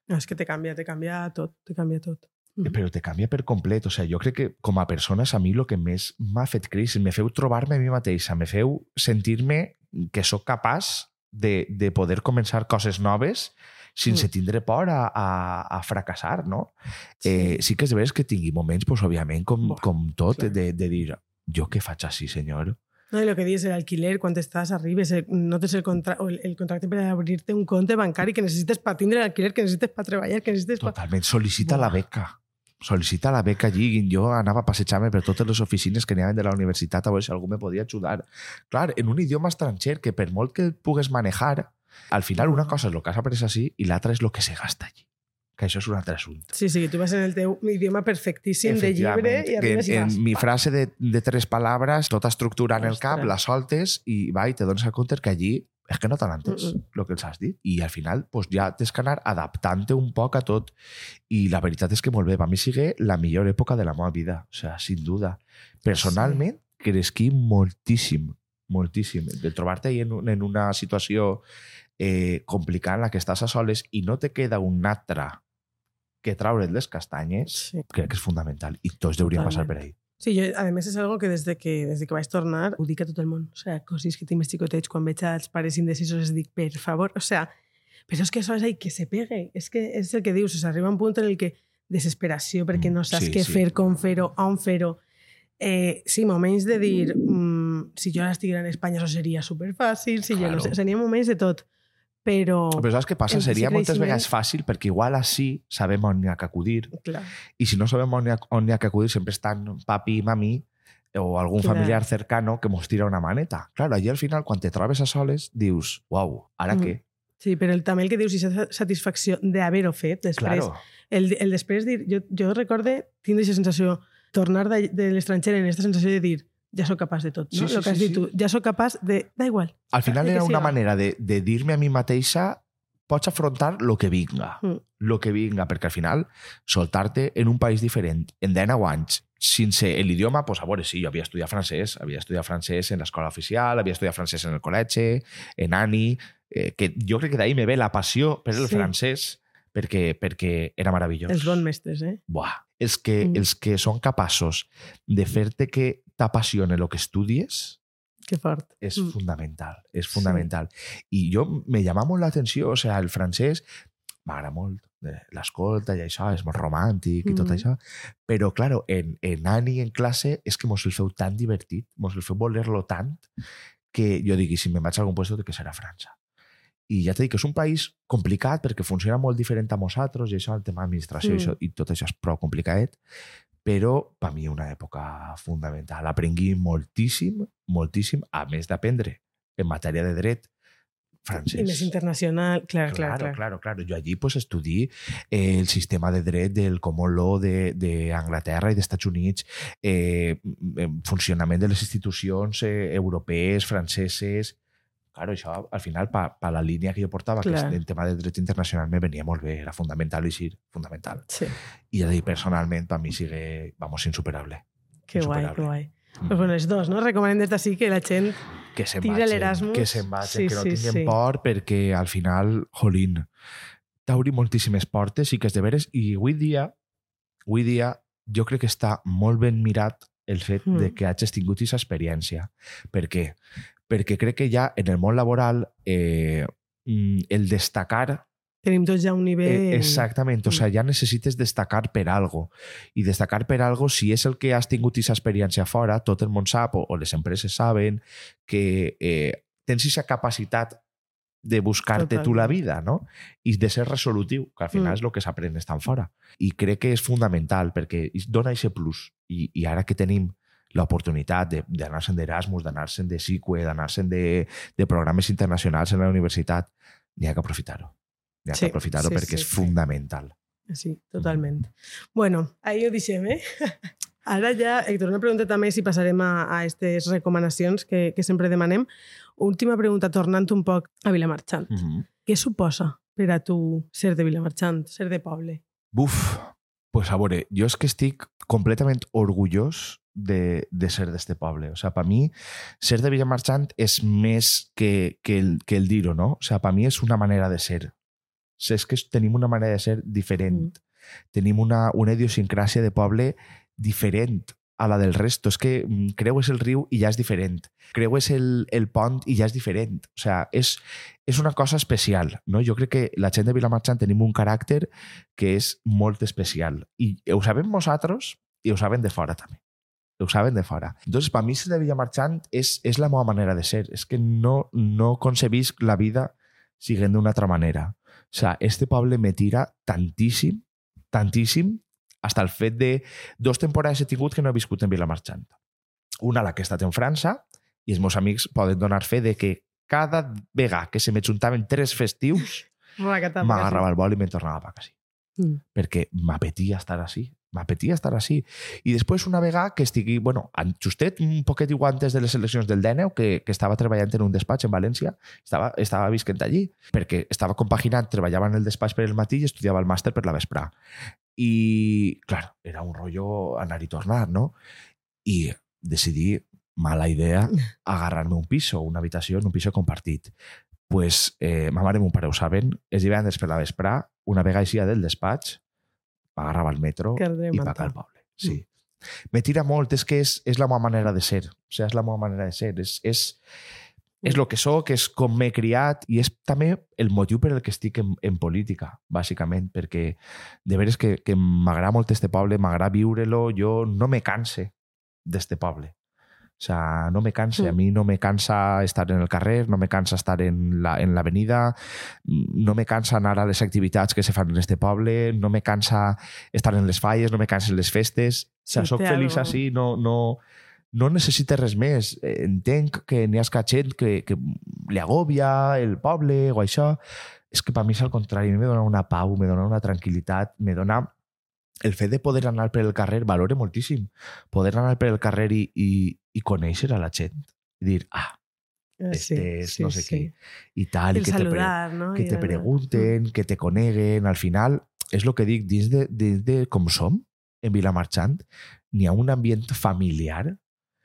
No, és que te canvia, te canvia tot, te canvia tot. eh, però te canvia per complet. O sigui, jo crec que com a persona és a mi el que més m'ha fet créixer. Me feu trobar-me a mi mateixa, me feu sentir-me que sóc capaç de, de poder començar coses noves sense Mm. tindre por a, a, a fracassar, no? Eh, sí que és veritat que tingui moments, pues, òbviament, com, Buah, com tot, clar. de, de dir, jo què faig així, senyor? No, y lo que dices, el alquiler, cuando estás arriba, ese- notes el, contra el, el contrato para abrirte un conte bancario que necesites para tindre el alquiler, que necesites para trabajar, que necesites para... Totalment. Sol·licita la Buah. beca. Sol·licita la beca allí. Jo anava a passejar-me per totes les oficines que n'hi havia de la universitat a veure si algú me podia ajudar. Clar, en un idioma estranger que per molt que el pugues manejar, al final una cosa és el que has après així i l'altra és el que se gasta allí. Que això és un altre assumpte. Sí, sí, tú vas en el teu idioma perfectíssim de llibre i arribes que i en, vas... en mi frase de, de tres palabras, tota estructura en el cap, la soltes i va, i te dones a compte que allí és que no t'han entès Mm, el que els has dit. I al final pues, ja tens que anar adaptant-te un poc a tot. I la veritat és que molt bé, per mi sigue la millor època de la meva vida, o sea, sin duda. Personalment, sí. cresqui moltíssim, moltíssim. De trobar-te ahí en, en una situació eh, complicada en la que estàs a soles i no te queda un altre que traure't les castanyes, Sí. crec que és fundamental. I tots hauríem passar per ahí. Sí, jo, a més, és algo que des de que, des de que vaig tornar ho dic a tot el món. O sea, coses que tinc més xicotets, quan veig als pares indecisos, els dic, per favor, o sea, però és que això és ahí, que se pegue. És que és el que dius, o sea, arriba un punt en el que desesperació perquè Mm, no saps sí, què sí. fer, com fer-ho, on fer-ho. Eh, sí, moments de dir, mm, si jo ara estiguera en Espanya això seria superfàcil, si jo Claro. no sé, seria moments de tot. Però, Però saps què passa? Seria moltes vegades fàcil perquè igual així sabem on hi ha que acudir clar, i si no sabem on hi ha, on hi ha que acudir sempre estan papi i mami o algun Clar. familiar cercano que mos tira una maneta. Claro, allí al final, quan te trobes a soles, dius, uau, ara Mm. què? sí, però el, també el que dius, aquesta satisfacció d'haver-ho fet després, Claro. el, el després dir, jo, jo recorde, tindre aquesta sensació, tornar de, de l'estranger en aquesta sensació de dir, ja sóc capaç de tot, no? Sí, sí, el que has sí, dit sí. tu, ja sóc capaç de... Da igual. Al final de era una siga. manera de, de dir-me a mi mateixa pots afrontar lo que vinga. Mm. Lo que vinga, perquè al final soltar-te en un país diferent en 19 anys sense l'idioma, pues a veure, sí, jo havia estudiat francès, havia estudiat francès en l'escola oficial, havia estudiat francès en el col·legi, en ANI, eh, que jo crec que d'ahir me ve la passió per el Sí. francès perquè, perquè era meravellós. Els bons mestres, eh? Buah. Els que, Mm. els que són capaços de fer-te que t'apassione el que estudies, Que fort. és Mm. fundamental, és Sí. fundamental. I jo me llama molt l'atenció, o sigui, el francès m'agrada molt, eh, l'escolta i això, és molt romàntic i tot Mhm. això, però, claro, en, en Ani en classe és que mos el feu tan divertit, mos el feu voler-lo tant, que jo digui, si me'n vaig a algun puesto, que serà França. I ja t'he dit que és un país complicat perquè funciona molt diferent a nosaltres i això, el tema d'administració Mm. mm. i, tot això és prou complicat, però per mi una època fundamental. Aprengui moltíssim, moltíssim, a més d'aprendre en matèria de dret francès. I més internacional, clar, clar, Claro, clar. claro, claro. Yo allí pues estudié eh, el sistema de dret del common law de, de Anglaterra i d'Estats Units, eh, funcionament de les institucions eh, europees, franceses... Claro, això al final, pa, pa la línia que jo portava, que Clar. és el tema de dret internacional, me venia molt bé, era fundamental i sí, fundamental. Sí, I ja dic, personalment, per mi sigue, vamos, insuperable. que guai, que guai. Mm. Pues bueno, els dos, no? Recomanem des d'ací que la gent... que se'n Tira l'Erasmus. que se'n vagin, Sí, que no sí, tinguin sí. por, perquè al final, jolín, t'obri moltíssimes portes i que és de veres, i avui dia, avui dia, jo crec que està molt ben mirat el fet Mm. de que hagis tingut aquesta experiència. Per què? Perquè crec que ja en el món laboral eh, mm, el destacar Tenim tots ja un nivell... Eh, exactament, o Mm. sea, ja necessites destacar per algo. I destacar per algo, si és el que has tingut aquesta experiència fora, tot el món sap, o, o les empreses saben, que eh, tens aquesta capacitat de buscar-te tu la vida, no? I de ser resolutiu, que al final Mm. és el que s'aprèn estant fora. I crec que és fundamental, perquè dona aquest plus. I, i ara que tenim l'oportunitat de- d'anar-se'n d'Erasmus, d'anar-se'n de SICUE, d'anar-se'n de, de programes internacionals en la universitat, n'hi ha que aprofitar-ho. N'hi ha Sí, que aprofitar-ho sí, perquè sí, és sí. fundamental. Sí, totalment. Bueno, ahí ho deixem, eh? Ara ja, Héctor, una pregunta també si passarem a, a aquestes recomanacions que, que sempre demanem. Última pregunta, tornant un poc a Vilamarxant. Mm -hmm. Què suposa per a tu ser de Vilamarxant, ser de poble? Buf, pues a veure, jo és que estic completament orgullós de, de ser d'este poble. O sea, per mi, ser de Villamarchant és més que, que, el, que el dir-ho, no? O sea, per mi és una manera de ser. O sigui, és que tenim una manera de ser diferent. Mm. Tenim una, una idiosincràsia de poble diferent a la del resto. És que mm, creues el riu i ja és diferent. Creues el, el pont i ja és diferent. O sea, és, és una cosa especial. No? Jo crec que la gent de Vilamarxant tenim un caràcter que és molt especial. I ho sabem nosaltres i ho saben de fora també. Ho saben de fora. Entonces, per mi ser de Villamarxant és, és la meva manera de ser. És que no, no concebisc la vida siguent d'una altra manera. O sea, este poble me tira tantíssim, tantíssim, hasta el fet de dos temporades he tingut que no he viscut en Vilamarxant. Una, la que he estat en França, i els meus amics poden donar fe de que cada vegada que se me juntaven tres festius, m'agarrava el vol i me'n tornava a casa. Mm. Perquè m'apetia estar així. M'apetia estar així. I després, una vegada que estigui, bueno, justet un poquet igual antes de les eleccions del DNEU, que, que estava treballant en un despatx en València, estava, estava visquent allí, perquè estava compaginant, treballava en el despatx per el matí i estudiava el màster per la vesprà. I, clar, era un rotllo anar i tornar, no? I decidí, mala idea, agarrar-me un piso, una habitació en un piso compartit. pues, eh, ma mare i mon pare ho saben, els divendres per la vesprà, una vegada eixia del despatx, m'agarrava al metro Cardre i manta. pa al poble. Sí. Me tira molt, és que és, és la meva manera de ser. O sigui, és la meva manera de ser. És, és, és el que sóc, és com m'he criat i és també el motiu per el que estic en, en política, bàsicament, perquè de veres que, que m'agrada molt este poble, m'agrada viure-lo, jo no me canse d'este poble. O sea, no me canse. Mm. A mí no me cansa estar en el carrer, no me cansa estar en la, en l'avenida, no me cansa anar a les activitats que se fan en este poble, no me cansa estar en les falles, no me cansen les festes. O sea, Sí, soc feliç algo. així, no, no, no necessite res més. Eh, Entenc que n'hi ha gent que, que li agòbia el poble o això. És que per mi és al contrari, a mi me dona una pau, me dona una tranquil·litat, me dona el fet de poder anar per el carrer valore moltíssim. Poder anar per el carrer i, i, i conèixer a la gent. I dir, ah, Eh, este és no sé qui. I tal, i que te, saludar, no? que I te pregunten, que te coneguen. Al final, és el que dic, dins de, dins de com som, en Vilamarxant, n'hi ha un ambient familiar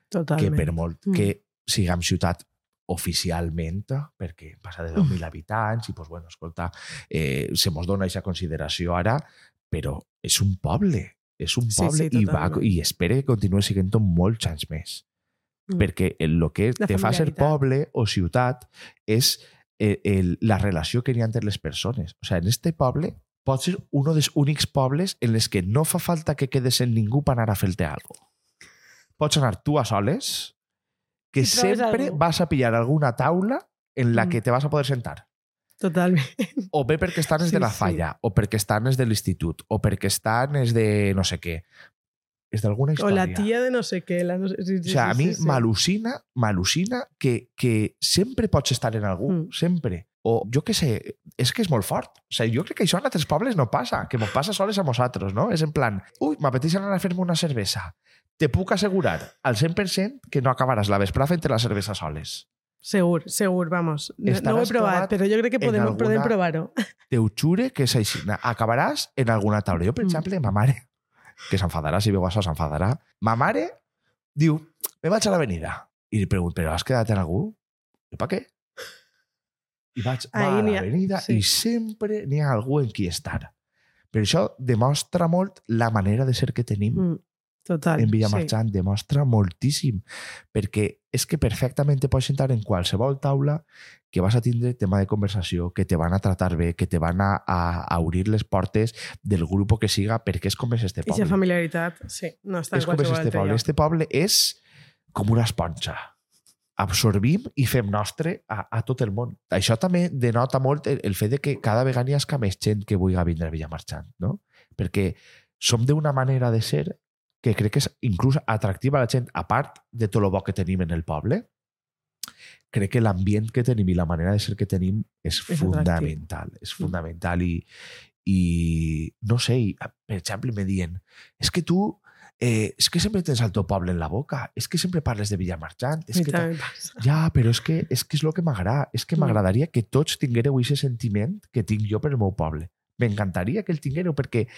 Totalment. que per molt Mm. que siguem ciutat oficialment, perquè passa de 10.000 habitants i, pues, bueno, escolta, eh, se mos dona aquesta consideració ara, però és un poble, és un Sí, poble sí, i, va, i espere que continuï sent molts anys més. Mm. Perquè el lo que La te fa ser poble o ciutat és el, el, la relació que hi ha entre les persones. O sea, en este poble pot ser un dels únics pobles en les que no fa falta que quedes en ningú per anar a fer-te alguna cosa. Pots anar tu a soles, que I trobes sempre algú. vas a pillar alguna taula en la Mm. que te vas a poder sentar. Totalment. O bé perquè estan els Sí, de la sí. falla, o perquè estan els de l'institut, o perquè estan els de no sé què. És d'alguna O història. la tia de no sé què. La no sé, sí, O sí, sigui, a sí, mi sí, sí. m'al·lucina, m'al·lucina que, que sempre pots estar en algú, Mm. sempre. O jo què sé, és que és molt fort. O sigui, jo crec que això en altres pobles no passa, que mos passa soles a nosaltres, no? És en plan, ui, m'apeteix anar a fer-me una cervesa. Te puc assegurar al 100% que no acabaràs la vesprada fent la cervesa soles. Segur, segur, vamos. No, no ho he provat, però jo crec que podem, alguna- podem provar-ho. Te ho jure que és així. Acabaràs en alguna taula. Jo, per Mm. exemple, ma mare, que s'enfadarà, si veu això s'enfadarà, ma mare diu, me vaig a l'avenida. I li pregunto, però has quedat en algú? I per què? I vaig va Ahí a l'avenida sí. i sempre n'hi ha algú en qui estar. Però això demostra molt la manera de ser que tenim Mm, total. en Villa sí. Marchant, demostra moltíssim, perquè és que perfectament te pots sentar en qualsevol taula que vas a tindre tema de conversació, que te van a tratar bé, que te van a, a, a obrir les portes del grup que siga, perquè és com és este I poble. familiaritat, sí, no està És com és este poble. Este poble és com una esponja. Absorbim i fem nostre a, a tot el món. Això també denota molt el, el fet de que cada vegada hi ha més gent que vulgui vindre a Villamarchant, no? Perquè som d'una manera de ser que crec que és inclús atractiva a la gent, a part de tot el bo que tenim en el poble, crec que l'ambient que tenim i la manera de ser que tenim és, És fundamental. És fundamental i, i no sé, i, per exemple, me dient és que tu eh, és que sempre tens el teu poble en la boca, és que sempre parles de Villamarchant, és I que ja, però és que és, que és el que m'agrada. És que Mm. m'agradaria que tots tinguéreu aquest sentiment que tinc jo per el meu poble. M'encantaria que el tinguéreu perquè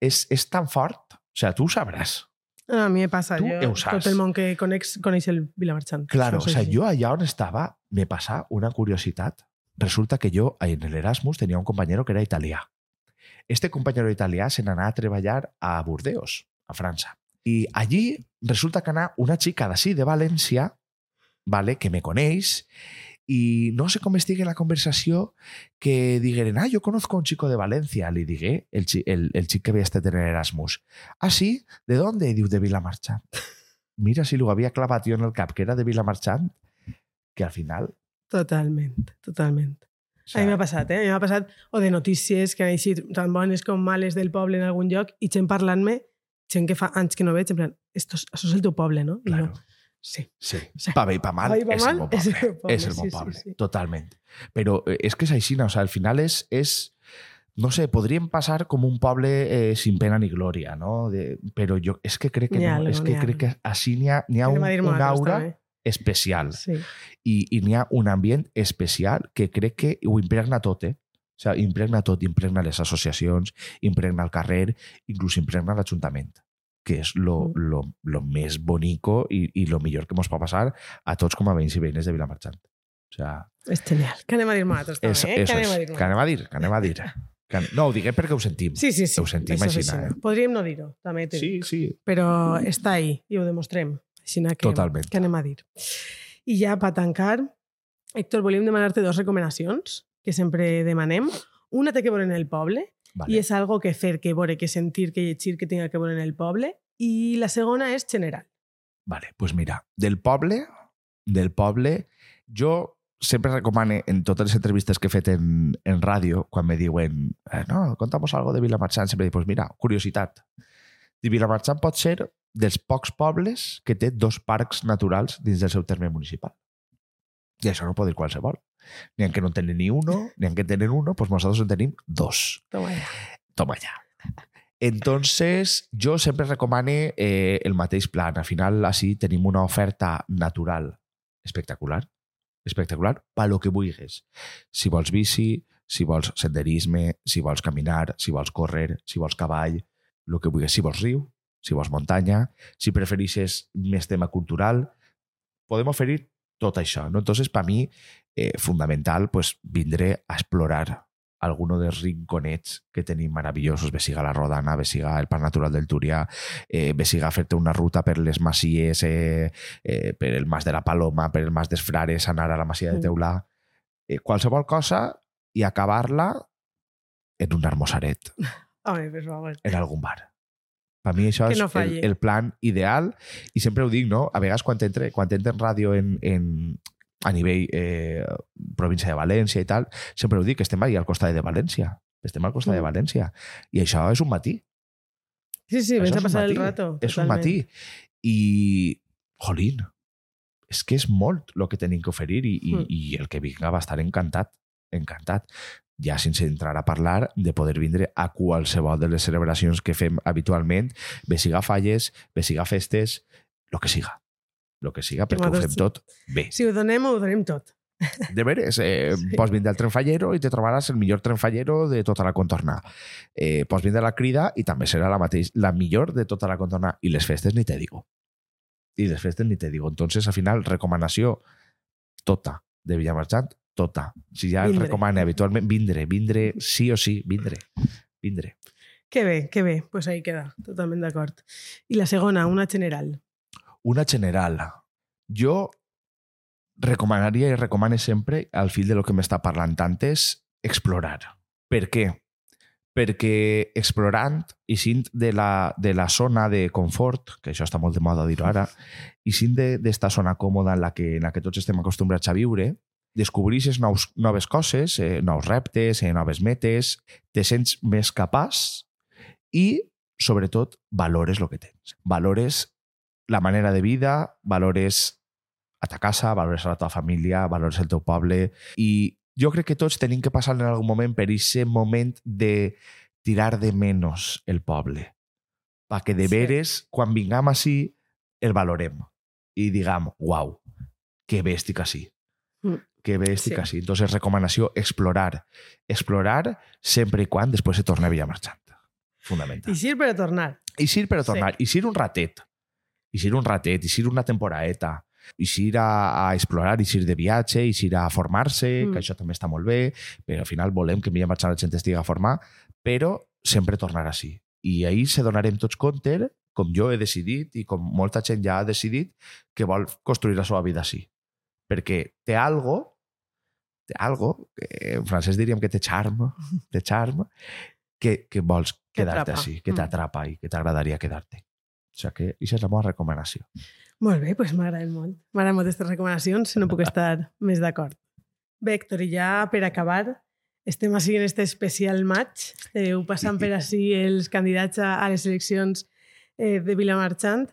és, és tan fort. O sigui, tu ho sabràs. A mi me jo, ho saps. tot el món que coneix, coneix el. Claro, o sea, yo allá donde estaba me pasa una curiosidad. Resulta que yo en el Erasmus tenía un compañero que era italià. Este compañero italià se n'anà a treballar a Burdeos, a França. I allí resulta que anà una xica d'ací, de València, vale, que me coneix, i no sé com estigui la conversació que digueren, ah, yo conozco a un chico de Valencia. Li digué el, el, el xic que havia estat en Erasmus. Ah, sí? ¿De dónde? Diu, de Vilamarchant. Mira si lo havia clavat jo en el cap, que era de Vilamarchant, que al final... Totalment, totalment. O A mi m'ha passat, eh? A mi m'ha passat o de notícies que han eixit tan bones com males del poble en algun lloc i gent parlant-me, gent que fa anys que no veig, en plan, això és el teu poble, no? Claro, jo, sí. Sí. Sí. Pa bé i pa mal, Pa bé i pa és, mal, el meu és poble. el meu poble, És el meu sí, sí, poble, sí. totalment. Però eh, és que és així, no? o sea, al final és, és no sé, podríem passar com un poble eh, sin pena ni glòria, no? De, però jo és que crec que N'hi ha no, algo, és que n'hi ha crec que algo. així n'hi ha, n'hi ha un, Anem a dir un nosaltres, aura també. especial Sí. i, i n'hi ha un ambient especial que crec que ho impregna tot, eh? O sigui, impregna tot, impregna les associacions, impregna el carrer, inclús impregna l'Ajuntament, que és lo, lo, lo més bonico i, i lo millor que ens pot passar a tots com a veïns i veïnes de Vilamarchant. O sigui, És genial. Que anem a dir nosaltres també, eso, eh? que anem és. a dir Que anem a dir, que anem a dir. Que, no, ho diguem perquè ho sentim. Sí, sí, sí. Ho sentim Això és així, així. eh? Podríem no dir-ho, també t'he sí, sí. Però està ahí i ho demostrem. Així que, Totalment. que anem a dir. I ja, per tancar, Héctor, volíem demanar-te dues recomanacions que sempre demanem. Una té que veure en el poble Vale. i és algo que fer, que veure, que sentir, que llegir, que tinga que veure en el poble. I la segona és general. Vale, pues mira, del poble, del poble, jo sempre recomane en totes les entrevistes que he fet en, en ràdio, quan me diuen, eh, no, contamos algo de Vilamarchant, sempre dic, pues mira, curiositat. I Vilamarchant pot ser dels pocs pobles que té dos parcs naturals dins del seu terme municipal. I això no pot dir qualsevol. Ni en que no en tenen ni uno, ni en que tenen uno, pues nosaltres en tenim dos. Toma ja. Toma ya. Entonces, jo sempre recomane eh, el mateix plan. Al final, així tenim una oferta natural espectacular, espectacular, per lo que vulguis. Si vols bici, si vols senderisme, si vols caminar, si vols córrer, si vols cavall, el que vulguis. Si vols riu, si vols muntanya, si preferixes més tema cultural, podem oferir tot això. No? Entonces, per mi, eh, fundamental, pues, vindré a explorar alguno dels rinconets que tenim meravellosos, bé siga la Rodana, bé siga el Parc Natural del Túria, eh, bé siga fer-te una ruta per les masies, eh, eh, per el Mas de la Paloma, per el Mas dels Frares, anar a la Masia de Mm. Teulà, eh, qualsevol cosa i acabar-la en un armosaret, Home, per favor. en algun bar. Per mi això Que és no el, falli. el plan ideal i sempre ho dic, no? A vegades quan entre, quan entre en ràdio en, en, a nivell eh, província de València i tal, sempre ho dic, estem ahí al costat de València. Estem al costat de Mm. València. I això és un matí. Sí, sí, vens a un passar el matí. rato. És un totalment. matí. I, jolín, és que és molt el que tenim que oferir i, i, Mm. i el que vinga va estar encantat, encantat. Ja sense entrar a parlar de poder vindre a qualsevol de les celebracions que fem habitualment, bé siga falles, bé siga festes, el que siga. El que siga, perquè ho fem tot bé. Si ho donem, ho donem tot. De veres, eh, Sí. pots vindre al Trenfallero i te trobaràs el millor Trenfallero de tota la contorna. Eh, pots vindre a la crida i també serà la, mateix, la millor de tota la contorna. I les festes ni te digo. I les festes ni te digo. Entonces, al final, recomanació tota de Villamarchant, tota. Si ja Vindre. recomana habitualment, vindre, vindre, sí o sí, vindre, vindre. Que bé, que bé. Pues ahí queda, totalment d'acord. I la segona, una general. Una general. Jo recomanaria i recomane sempre, al fil de lo que m'està parlant antes, explorar. Per què? Perquè explorant i sint de la, de la zona de confort, que això està molt de moda dir-ho ara, i sint d'esta zona còmoda en la, que, en la que tots estem acostumbrats a viure, descobreixes nous, noves coses, eh, nous reptes, eh, noves metes, te sents més capaç i, sobretot, valores el que tens. Valores la manera de vida, valores a ta casa, valores a la teva família, valores el teu poble i jo crec que tots tenim que passar en algun moment per aquest moment de tirar de menys el poble perquè de Sí. veres, quan vingam així, el valorem i diguem, uau, que bé estic així. Mm. Que bé estic Sí. així. Entonces, recomanació, explorar. Explorar sempre i quan després se torni a Villamarchant. Fundamental. I sí, per a tornar. I sir per a Sí. tornar. I sir un ratet. I sir un ratet. I sir una temporadeta. I sir a, a explorar, i sir de viatge, i sir a formar-se, Mm. que això també està molt bé, però al final volem que millor marxar la gent estigui a formar, però sempre tornar així. I ahir se donarem tots compte, com jo he decidit i com molta gent ja ha decidit, que vol construir la seva vida així. Perquè té algo, algo, que en francès diríem que té charme, té charme, que, que vols Que quedar-te així, que Mm. t'atrapa i que t'agradaria quedar-te. O sigui que això és la meva recomanació. Molt bé, doncs m'agraden molt. M'agraden molt aquestes recomanacions, no puc estar més d'acord. Bé, Héctor, i ja per acabar, estem així en este especial match. Esteu passant per així els candidats a, les eleccions eh, de Vilamarchant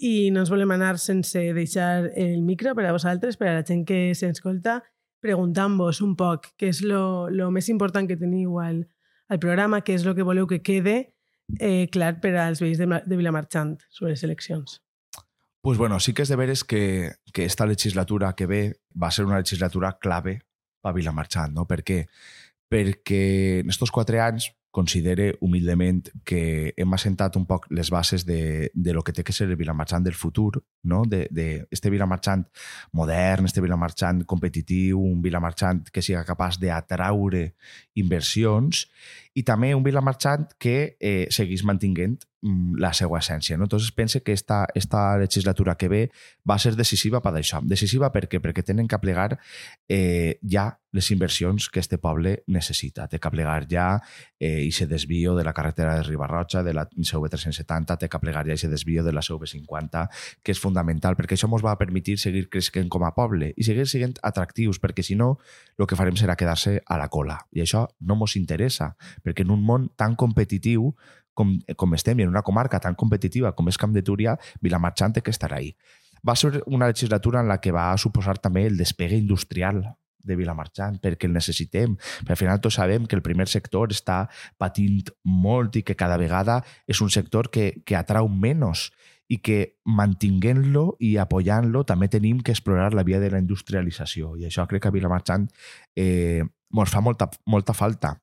i no ens volem anar sense deixar el micro per a vosaltres, per a la gent que s'escolta, preguntant-vos un poc què és lo més important que teniu al, al programa, què és el que voleu que quede eh, clar per als veïns de, de Vilamarchant sobre les eleccions. Pues bueno, sí que és de veres que, que esta legislatura que ve va ser una legislatura clave per Vilamarchant, no? Per què? Perquè en estos quatre anys considere humilment que hem assentat un poc les bases de, de lo que té que ser el Vilamarchant del futur, no? de, de este Vilamarchant modern, este Vilamarchant competitiu, un Vilamarchant que siga capaç d'atraure inversions i també un Vilamarchant que eh, seguís mantinguent mm, la seva essència. No? Entonces pense que esta, esta legislatura que ve va ser decisiva per això. Decisiva per què? Perquè tenen que plegar eh, ja les inversions que este poble necessita. Té que plegar ja eh, i se desvio de la carretera de Ribarroja, de la CV370, té que plegar ja i se desvio de la CV50, que és fundamental, perquè això ens va permetre seguir creixent com a poble i seguir sent atractius, perquè si no, el que farem serà quedar-se a la cola. I això no ens interessa, perquè en un món tan competitiu com, com estem i en una comarca tan competitiva com és Camp de Túria, Vilamarchant té que estar ahí. Va ser una legislatura en la que va suposar també el despegue industrial de Vilamarchant, perquè el necessitem. Perquè al final tots sabem que el primer sector està patint molt i que cada vegada és un sector que, que atrau menys i que mantinguent-lo i apoyant-lo també tenim que explorar la via de la industrialització i això crec que a Vilamarchant eh, ens fa molta, molta falta.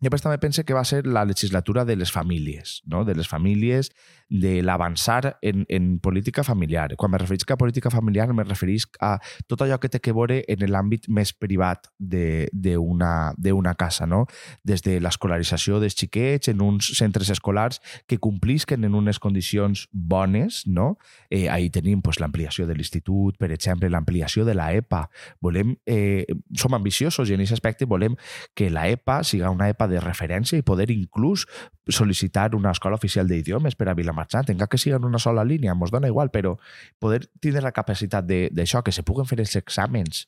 Després també pense que va ser la legislatura de les famílies, no? de les famílies, de l'avançar en, en política familiar. Quan me referís a política familiar, me referís a tot allò que té que veure en l'àmbit més privat d'una casa, no? des de l'escolarització dels xiquets en uns centres escolars que complisquen en unes condicions bones. No? Eh, ahí tenim pues, l'ampliació de l'institut, per exemple, l'ampliació de la EPA. Volem, eh, som ambiciosos i en aquest aspecte volem que la EPA siga una EPA de referència i poder inclús sol·licitar una escola oficial d'idiomes per a Vilamarxant, encara que sigui en una sola línia, ens dona igual, però poder tindre la capacitat d'això, que se puguen fer els exàmens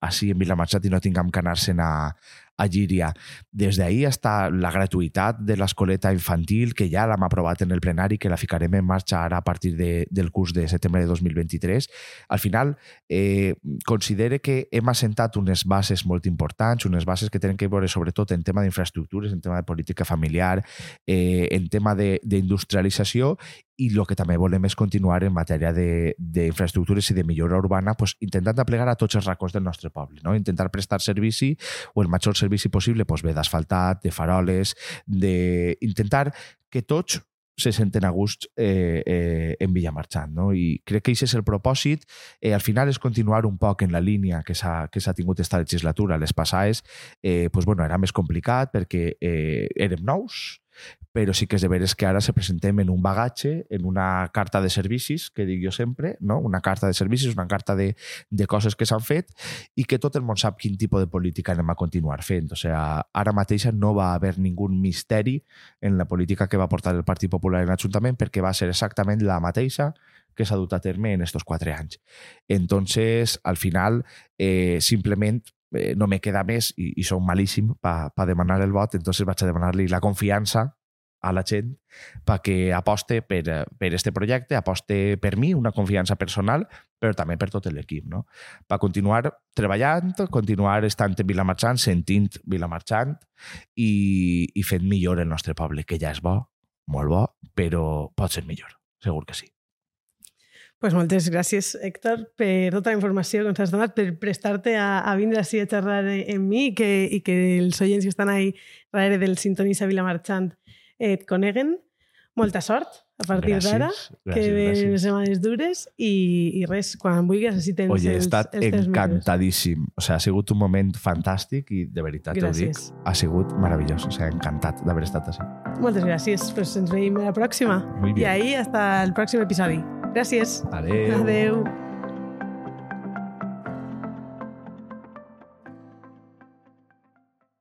així en Vilamarxant i no tinguem que anar-se'n a, a Llíria. Des d'ahir està la gratuïtat de l'escoleta infantil, que ja l'hem aprovat en el plenari, que la ficarem en marxa ara a partir de, del curs de setembre de 2023. Al final, eh, considere que hem assentat unes bases molt importants, unes bases que tenen que veure sobretot en tema d'infraestructures, en tema de política familiar, eh, en tema d'industrialització i el que també volem és continuar en matèria d'infraestructures i de millora urbana pues, intentant aplegar a tots els racons del nostre poble, no? intentar prestar servici o el major servici possible pues, bé d'asfaltat, de faroles, d'intentar que tots se senten a gust eh, eh, en Villamarxant. No? I crec que aquest és el propòsit. Eh, al final és continuar un poc en la línia que s'ha tingut esta legislatura. Les passades eh, pues, bueno, era més complicat perquè eh, érem nous, però sí que és de veres que ara se presentem en un bagatge, en una carta de servicis, que dic jo sempre, no? una carta de servicis, una carta de, de coses que s'han fet i que tot el món sap quin tipus de política anem a continuar fent. O sigui, ara mateix no va haver ningú misteri en la política que va portar el Partit Popular en l'Ajuntament perquè va ser exactament la mateixa que s'ha dut a terme en estos quatre anys. Entonces, al final, eh, simplement eh, no me queda més i, i soc malíssim per pa demanar el vot, entonces vaig a demanar-li la confiança a la gent perquè aposte per, per este projecte, aposte per mi, una confiança personal, però també per tot l'equip. No? Per continuar treballant, continuar estant en Vilamarxant, sentint Vilamarxant i, i fent millor el nostre poble, que ja és bo, molt bo, però pot ser millor, segur que sí. Pues moltes gràcies, Héctor, per tota la informació que ens has donat, per prestar-te a, a vindre així a xerrar en mi i que, i que els oients que estan ahí darrere del Sintonissa Vilamarxant et coneguen. Molta sort a partir d'ara, que ven setmanes dures i, i res, quan vulguis així tens Oye, he estat els, els encantadíssim. O sigui, ha sigut un moment fantàstic i de veritat gràcies. ho dic, ha sigut meravellós. O sigui, encantat d'haver estat així. Moltes gràcies. Pues ens veiem a la pròxima. I ahí hasta el pròxim episodi. Gràcies. Adeu. Adeu.